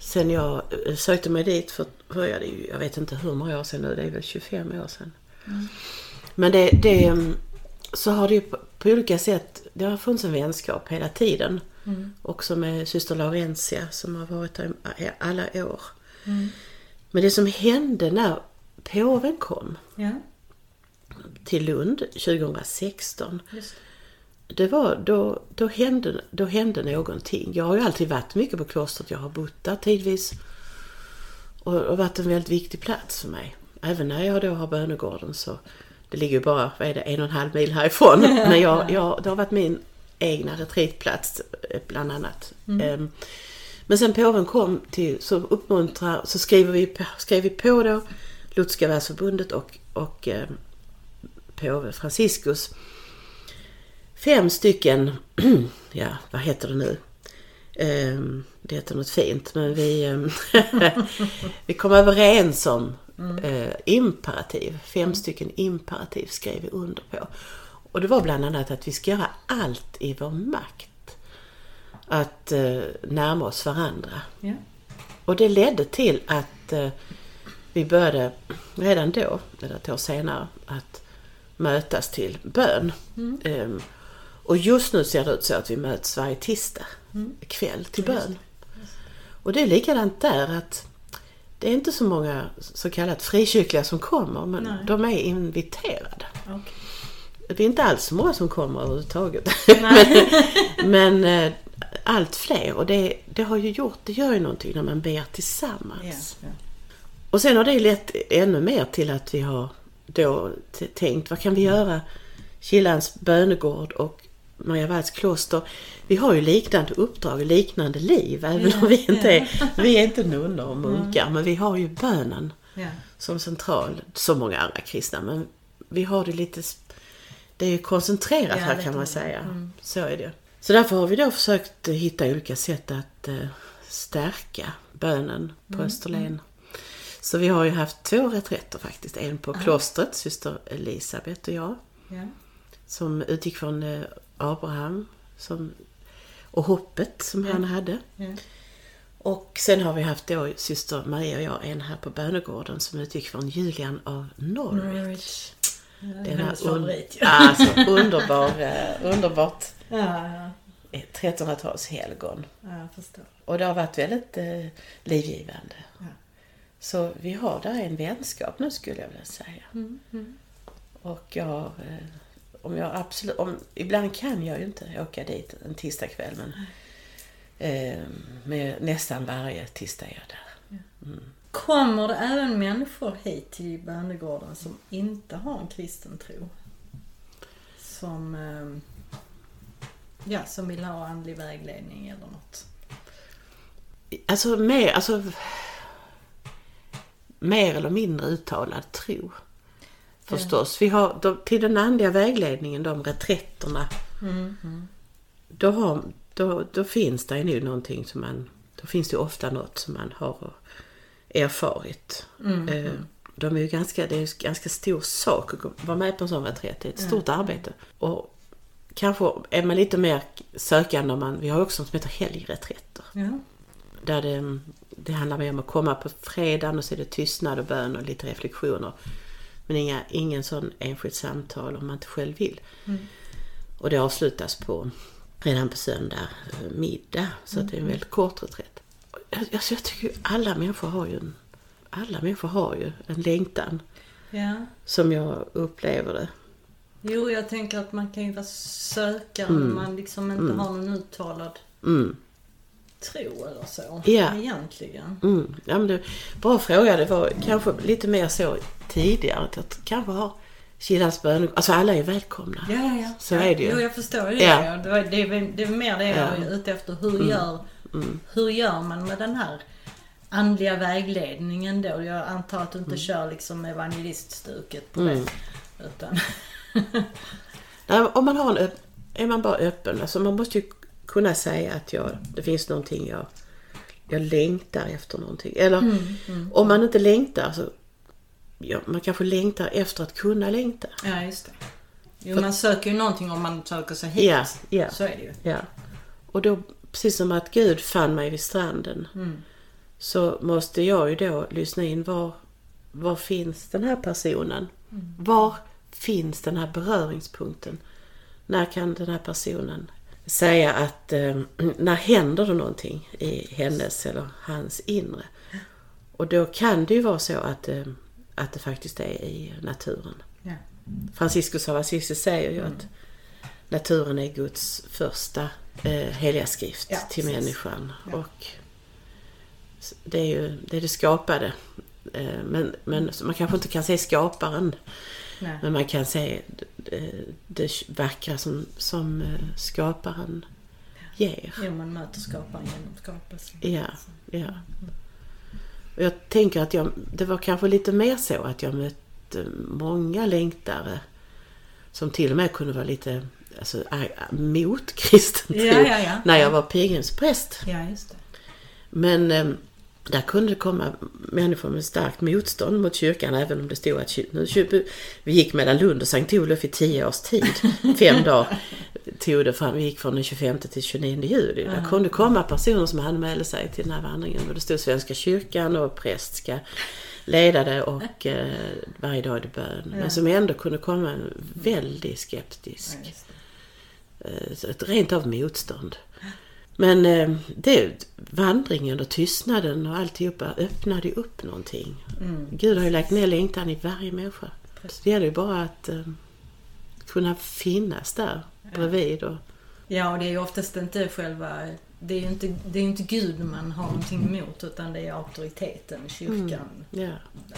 Sen jag eh, sökte mig dit för, för jag, jag vet inte hur många år sedan nu, det är väl 25 år sedan. Men det, det, mm, så har det ju på, på olika sätt, det har funnits en vänskap hela tiden. Mm. Också med syster Laurentia som har varit där i alla år. Mm. Men det som hände när påven kom, Ja. till Lund 2016. Just. Det var, då, då, hände, då hände någonting. Jag har ju alltid varit mycket på klostret. Jag har bott där tidvis. Och har varit en väldigt viktig plats för mig. Även när jag då har bönegården så det ligger ju bara, vad är det, en och en halv mil härifrån. Men jag, jag, det har varit min egna retreatplats eh, bland annat. Mm. Men sen påven kom till, så uppmuntrar, så skriver vi, skrev vi på då Lutherska världsförbundet och, och eh, påve Franciscus. Fem stycken, ja vad heter det nu? Eh, det heter något fint men vi, eh, vi kom överens om mm. eh, imperativ. Fem mm. stycken imperativ skrev vi under på. Och det var bland annat att vi ska göra allt i vår makt att eh, närma oss varandra. Ja. Och det ledde till att eh, vi började redan då, eller ett år senare, att mötas till bön. Mm. Och just nu ser det ut så att vi möts varje tisdag mm. kväll till bön. Och det är likadant där att det är inte så många så kallat frikyrkliga som kommer men Nej. de är inviterade. Okay. Det är inte alls så många som kommer överhuvudtaget. men, men eh, allt fler och det, det har ju gjort, det gör ju någonting när man ber tillsammans. Yeah, yeah. Och sen har det lett ännu mer till att vi har då tänkt, vad kan vi göra? Killans bönegård och Maria Walls kloster. Vi har ju liknande uppdrag, liknande liv, även om vi inte är, vi är inte nunnor och munkar, mm. men vi har ju bönen som central, så många andra kristna, men vi har det lite, det är ju koncentrerat här kan man säga. Mm. Så är det. Så därför har vi då försökt hitta olika sätt att eh, stärka bönen på mm. Österlen. Mm. Så vi har ju haft två reträtter faktiskt. En på Aha. klostret, syster Elisabeth och jag. Ja. Som utgick från eh, Abraham som, och hoppet som ja. han hade. Ja. Och sen har vi haft då syster Maria och jag en här på bönegården som utgick från Julian av Norwich. Norwich. Ja, Denna un alltså, underbar, uh, underbart ja, ja. 1300-tals helgon. Ja. Och det har varit väldigt uh, livgivande. Ja. Så vi har där en vänskap nu skulle jag vilja säga. Mm, mm. Och jag, uh, om jag absolut, om, ibland kan jag ju inte åka dit en tisdagkväll men mm. med nästan varje tisdag är jag där. Mm. Kommer det även människor hit till bönegården som inte har en kristen tro? Som, ehm, ja, som vill ha andlig vägledning eller något? Alltså mer, alltså mer eller mindre uttalad tro. Förstås. Vi har, de, till den andliga vägledningen, de reträtterna. Mm. Då, har, då, då finns det ju någonting som man, då finns det ofta något som man har erfarit. Mm. Eh, de är ju ganska, det är en ganska stor sak att vara med på en sån reträtt. Det är ett stort mm. arbete. Och kanske är man lite mer sökande om man, vi har också något som heter helgreträtter. Ja. Där det, det handlar mer om att komma på fredagen och så är det tystnad och bön och lite reflektioner. Men inga, ingen sån enskilt samtal om man inte själv vill. Mm. Och det avslutas på redan på söndag eh, middag. Så mm. det är en väldigt kort reträtt alltså jag tycker alla människor har ju en, alla människor har ju en längtan. Ja. Som jag upplever det. Jo, jag tänker att man kan ju vara sökande mm. man liksom inte mm. har någon uttalad mm. Tro eller så. Ja. Egentligen. Mm. Ja, men det, bra fråga. Det var kanske lite mer så tidigare. Att kanske har Kilans bön. Alltså alla är välkomna. Ja, ja, ja. Så ja, är det ju. Jo, jag förstår det. Ja. Det, var, det, är, det är mer det jag är ute efter. Hur mm. gör Mm. Hur gör man med den här andliga vägledningen då? Jag antar att du inte mm. kör liksom evangeliststuket på mm. det. Utan Nej, om man har en, är man bara öppen, alltså man måste ju kunna säga att jag, det finns någonting jag, jag längtar efter någonting. Eller mm, mm. om man inte längtar så ja, man kanske längtar efter att kunna längta. Ja, just det. Jo, För, man söker ju någonting om man söker sig hit. Ja, ja. Så är det ju. Ja. Och då precis som att Gud fann mig vid stranden. Mm. Så måste jag ju då lyssna in var, var finns den här personen? Mm. Var finns den här beröringspunkten? När kan den här personen säga att eh, när händer det någonting i hennes eller hans inre? Och då kan det ju vara så att, eh, att det faktiskt är i naturen. Ja. Franciscus av Assisi säger ju Mm. att naturen är Guds första eh, heliga skrift Ja, till precis. människan. Ja. Och det är ju det, är det skapade. Eh, men, men man kanske inte kan se skaparen, Nej. men man kan se det, det vackra som, som eh, skaparen ger. Jo, man möter skaparen genom skapelsen. Ja, ja. Och jag tänker att jag, det var kanske lite mer så att jag mötte många längtare som till och med kunde vara lite alltså, mot kristen tro Ja, ja, ja. när jag var pilgrimspräst. Ja. Men eh, där kunde det komma människor med starkt motstånd mot kyrkan även om det stod att nu, vi gick mellan Lund och Sankt Olof i tio års tid. Fem dagar tog det fram. Vi gick från den 25 till 29 juli. Där kunde komma personer som anmälde sig till den här vandringen. Och det stod Svenska kyrkan och präst ska leda det och eh, varje dag är det bön. Men som ändå kunde komma en väldigt skeptisk eh, ett rent av motstånd. Men eh, det, vandringen och tystnaden och alltihopa öppnade ju upp någonting. Mm. Gud har ju lagt ner längtan i varje människa. Så det gäller ju bara att eh, kunna finnas där bredvid. Och, Ja, och det är ju oftast inte själva... Det är ju inte, det är inte Gud man har någonting emot utan det är auktoriteten, kyrkan, ja,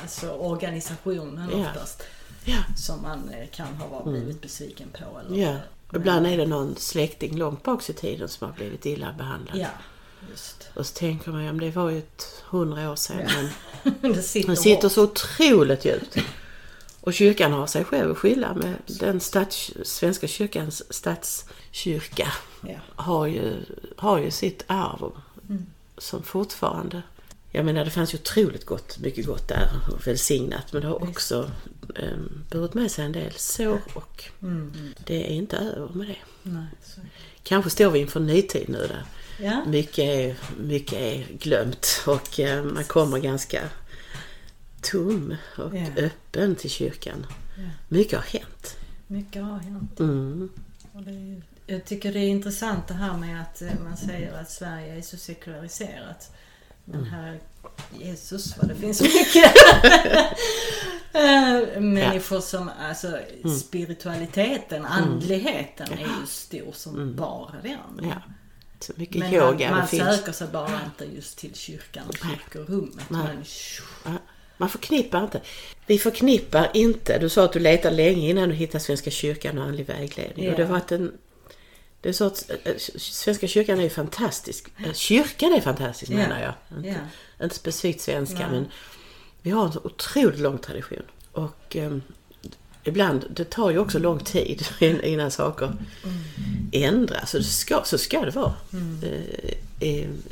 alltså organisationen Ja. oftast. ja, Som man eh, kan ha varit blivit besviken på. Eller, ja. Ibland är det någon släkting långt bak i tiden som har blivit illa behandlad. Ja, just. Och så tänker man, ja, det var ju ett hundra år sedan. Ja. Men det sitter, Den sitter så otroligt djupt. Och kyrkan har sig själv att skylla med den stats, Svenska kyrkans statskyrka Ja. har ju, har ju sitt arv som fortfarande... Jag menar det fanns ju otroligt gott, mycket gott där och välsignat men det har också burit med sig en del sår och Mm. det är inte över med det. Nej. Kanske står vi inför en ny tid nu där Ja, mycket är, mycket är glömt och eh, man kommer ganska tom och Ja. öppen till kyrkan. Ja. Mycket har hänt. mycket har hänt. Mm. Är, jag tycker det är intressant det här med att eh, man säger att Sverige är så sekulariserat. Men Mm. här, Jesus vad det finns mycket Eh, människor som, alltså Mm. spiritualiteten, andligheten är ju stor som bara den. Mm. Ja. Så mycket Men yoga man, man söker sig bara inte just till kyrkan och kyrkorummet. Men. Man förknippar inte. Vi förknippar inte. Du sa att du letade länge innan du hittade Svenska kyrkan och andlig vägledning. Ja. Och det var att en det är så att eh, Svenska kyrkan är fantastisk. Eh, Kyrkan är fantastisk Ja. menar jag. Inte, Ja. inte specifikt svenska Nej. men vi har en så otroligt lång tradition. Och eh, ibland, det tar ju också lång tid innan saker ändras. Så, ska, så ska det vara. Eh, i en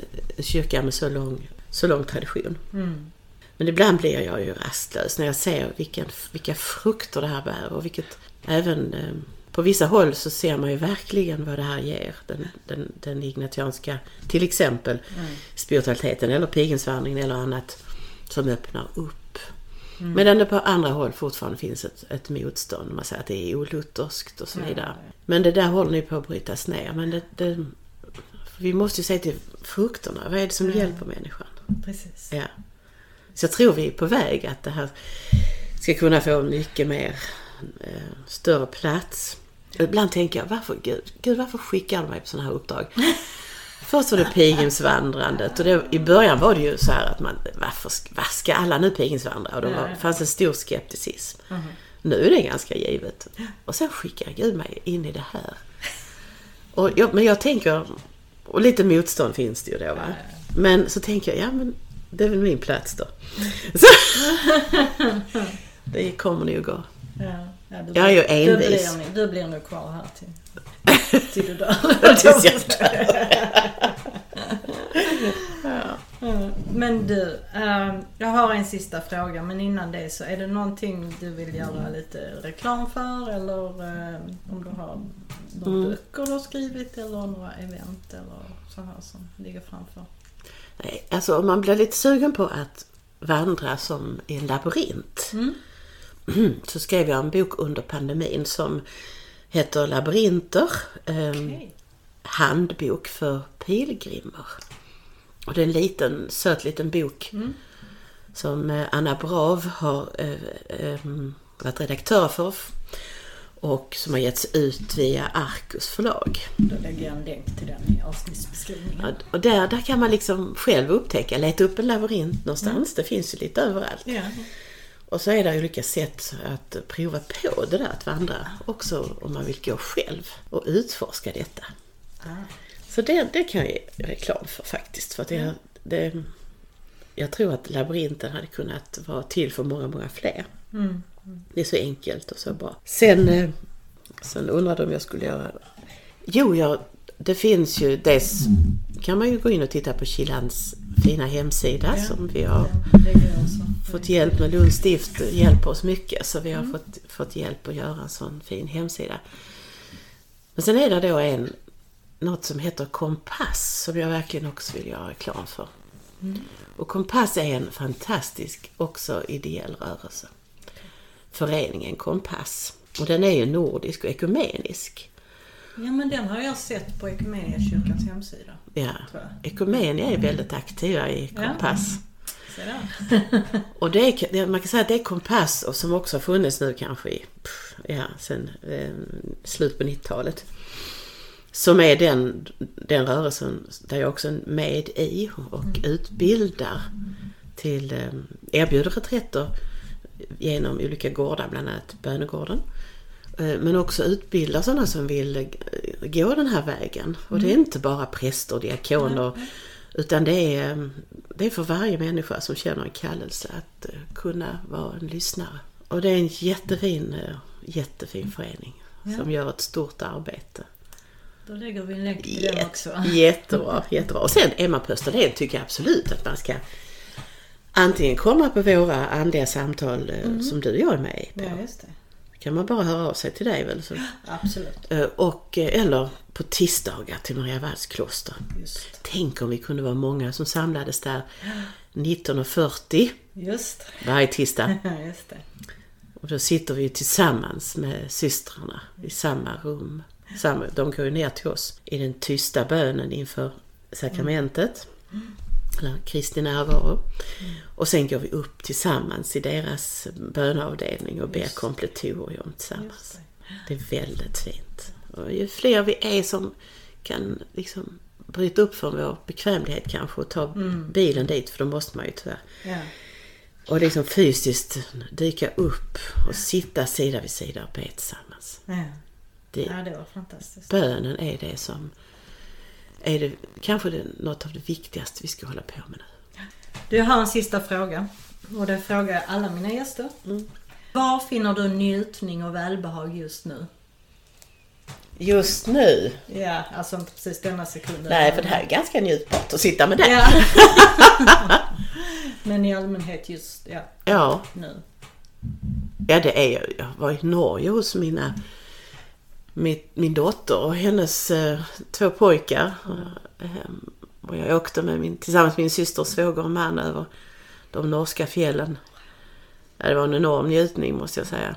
kyrka med så lång, så lång tradition. Mm. Men ibland blir jag ju rastlös när jag ser vilken, vilka frukter det här bär och vilket även eh, på vissa håll så ser man ju verkligen vad det här ger. Den, den, den ignatianska, till exempel, spiritualiteten eller pilgrimsvandringen eller annat som öppnar upp. Medan det på andra håll fortfarande finns ett, ett motstånd. Man säger att det är olutherskt och så Ja, vidare. ja. Men det där håller nu på att brytas ner. Men det, det, vi måste ju se till frukterna. Vad är det som Ja. hjälper människan? Precis. Ja. Så jag tror vi är på väg att det här ska kunna få mycket mer större plats. Ibland tänker jag, varför, Gud, Gud, varför skickar du mig på sådana här uppdrag? Först var det pilgrimsvandrandet och det, i början var det ju så här att man, varför vad ska alla nu pilgrimsvandra? Och det var, fanns en stor skepticism. Mhm. Nu är det ganska givet. Och sen skickar Gud mig in i det här. Och jag, men jag tänker, och lite motstånd finns det ju då va. Men så tänker jag, ja men det är väl min plats då. Så, det kommer nog gå. Ja, ja, du, Jag är ju Du envis. blir, du blir nog kvar här till, till du dör. Tills jag Ja, Men du, eh, jag har en sista fråga men innan det så är det någonting du vill göra lite reklam för eller eh, om du har några Mm. böcker du har skrivit eller några event eller så här som ligger framför? Nej, alltså om man blir lite sugen på att vandra som i en labyrint. Mm. Så skrev jag en bok under pandemin som heter Labyrinter. ehm, Okej. handbok för pilgrimer. Och det är en liten, söt liten bok Mm. som eh, Anna Brav har eh, eh, varit redaktör för och som har getts ut via Arcus förlag. Då lägger jag en länk till den i avsnittsbeskrivningen. Och där, där kan man liksom själv upptäcka, leta upp en labyrint någonstans. Mm. Det finns ju lite överallt. Ja. Och så är det olika sätt att prova på det där att vandra. Också om man vill gå själv och utforska detta. Ah. Så det, det kan jag ge reklam för faktiskt. För att det, det, jag tror att labyrinten hade kunnat vara till för många, många fler. Mm. Det är så enkelt och så bra. Sen, eh, sen undrade om jag skulle göra... Jo, jag, det finns ju dels kan man ju gå in och titta på Kilans fina hemsida Ja, som vi har Fått hjälp med. Lunds stift hjälper oss mycket så vi har Mm. fått, fått hjälp att göra en sån fin hemsida. Men sen är det då en, något som heter Kompass som jag verkligen också vill göra reklam för. Mm. Och Kompass är en fantastisk också ideell rörelse. Föreningen Kompass. Och den är ju nordisk och ekumenisk. Ja men den har jag sett på Equmeniakyrkans hemsida. Ja. Ekumenia är väldigt aktiva i Ja. Kompass. Där. Och det är, man kan säga att det är Kompass och som också har funnits nu kanske i, ja, sen eh, slut på 90-talet. Som är den, den rörelsen där jag också är med i och utbildar till, eh, erbjuder reträtter genom olika gårdar, bland annat Bönegården. Eh, Men också utbildar sådana som vill gå den här vägen. Och det är inte bara präster och diakoner utan det är, det är för varje människa som känner en kallelse att eh, kunna vara en lyssnare. Och det är en jättefin, eh, jättefin förening Ja. som gör ett stort arbete. Då lägger vi en länk till den också. Jättebra, jättebra. Och sen man på Österlen tycker jag absolut att man ska antingen komma på våra andliga samtal eh, som du och jag är med på. Ja. Kan man bara höra av sig till dig väl. Så. Absolut. Eh, Och, eh, eller på tisdagar till Maria Walls kloster. Just. Tänk om vi kunde vara många som samlades där 19.40 Just. varje tisdag. Just det. Och då sitter vi tillsammans med systrarna i samma rum. Samma, de går ju ner till oss i den tysta bönen inför sakramentet. Eller Kristi närvaro. Och sen går vi upp tillsammans i deras böneavdelning och ber Just. kompletorium tillsammans. Det. Det är väldigt fint. Och ju fler vi är som kan liksom bryta upp från vår bekvämlighet kanske och ta bilen dit, för då måste man ju tyvärr. Ja. Och liksom fysiskt dyka upp och sitta sida vid sida och be tillsammans. Ja. Det, ja, det var fantastiskt. bönen är det som är det, kanske det, något av det viktigaste vi ska hålla på med nu. Du har en sista fråga. Och det frågar jag alla mina gäster. Mm. Var finner du njutning och välbehag just nu? Just nu? Ja, alltså inte precis denna sekunden. Nej, för det här är ganska njutbart att sitta med det. Ja. Men i allmänhet just ja, Ja, nu. ja det är jag. Jag var i Norge hos mina, min, min dotter och hennes eh, två pojkar. Eh, och jag åkte med min, tillsammans med min syster, svåger och man över de norska fjällen. Ja, det var en enorm njutning måste jag säga.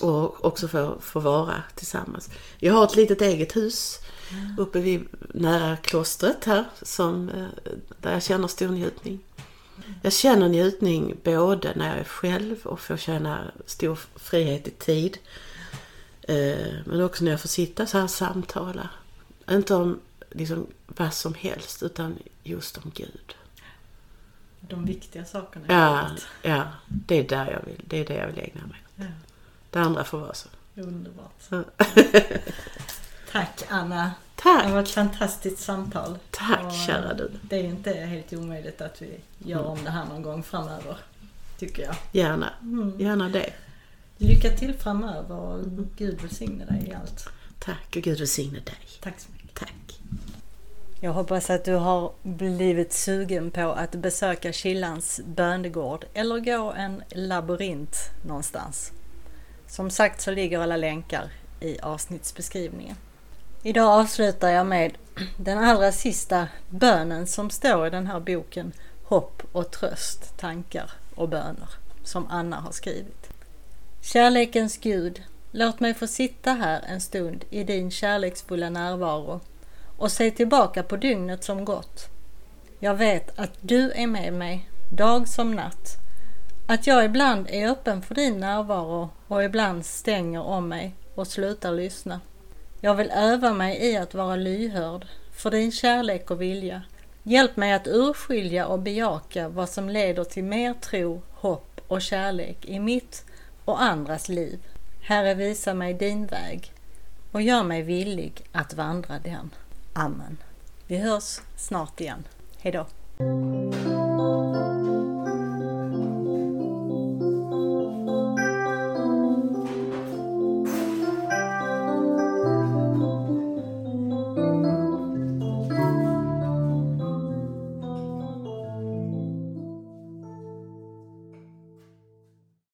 Och också få, få vara tillsammans. Jag har ett litet eget hus uppe vid, nära klostret här som, eh, där jag känner stor njutning. Jag känner njutning både när jag är själv och får känna stor frihet i tid. Eh, Men också när jag får sitta så här och samtala. Inte om liksom vad som helst utan just om Gud. De viktiga sakerna. Ja, ja det är där jag vill, det är det jag vill ägna mig. Ja. Det andra får vara så. Underbart. Så. Tack Anna. Det Tack! var ett fantastiskt samtal. Tack, Och, kära du. Det är inte helt omöjligt att vi gör om det här någon gång framöver. Tycker jag. Gärna, Mm. gärna det. Lycka till framöver och Gud välsigne dig i allt. Tack och Gud välsigne dig. Tack så mycket. Tack. Jag hoppas att du har blivit sugen på att besöka Killans bönegård eller gå en labyrint någonstans. Som sagt så ligger alla länkar i avsnittsbeskrivningen. Idag avslutar jag med den allra sista bönen som står i den här boken Hopp och tröst, tankar och böner som Anna har skrivit. Kärlekens Gud, låt mig få sitta här en stund i din kärleksfulla närvaro och se tillbaka på dygnet som gått. Jag vet att du är med mig dag som natt Att jag ibland är öppen för din närvaro och ibland stänger om mig och slutar lyssna. Jag vill öva mig i att vara lyhörd för din kärlek och vilja. Hjälp mig att urskilja och bejaka vad som leder till mer tro, hopp och kärlek i mitt och andras liv. Herre, visa mig din väg och gör mig villig att vandra den. Amen. Vi hörs snart igen. Hejdå!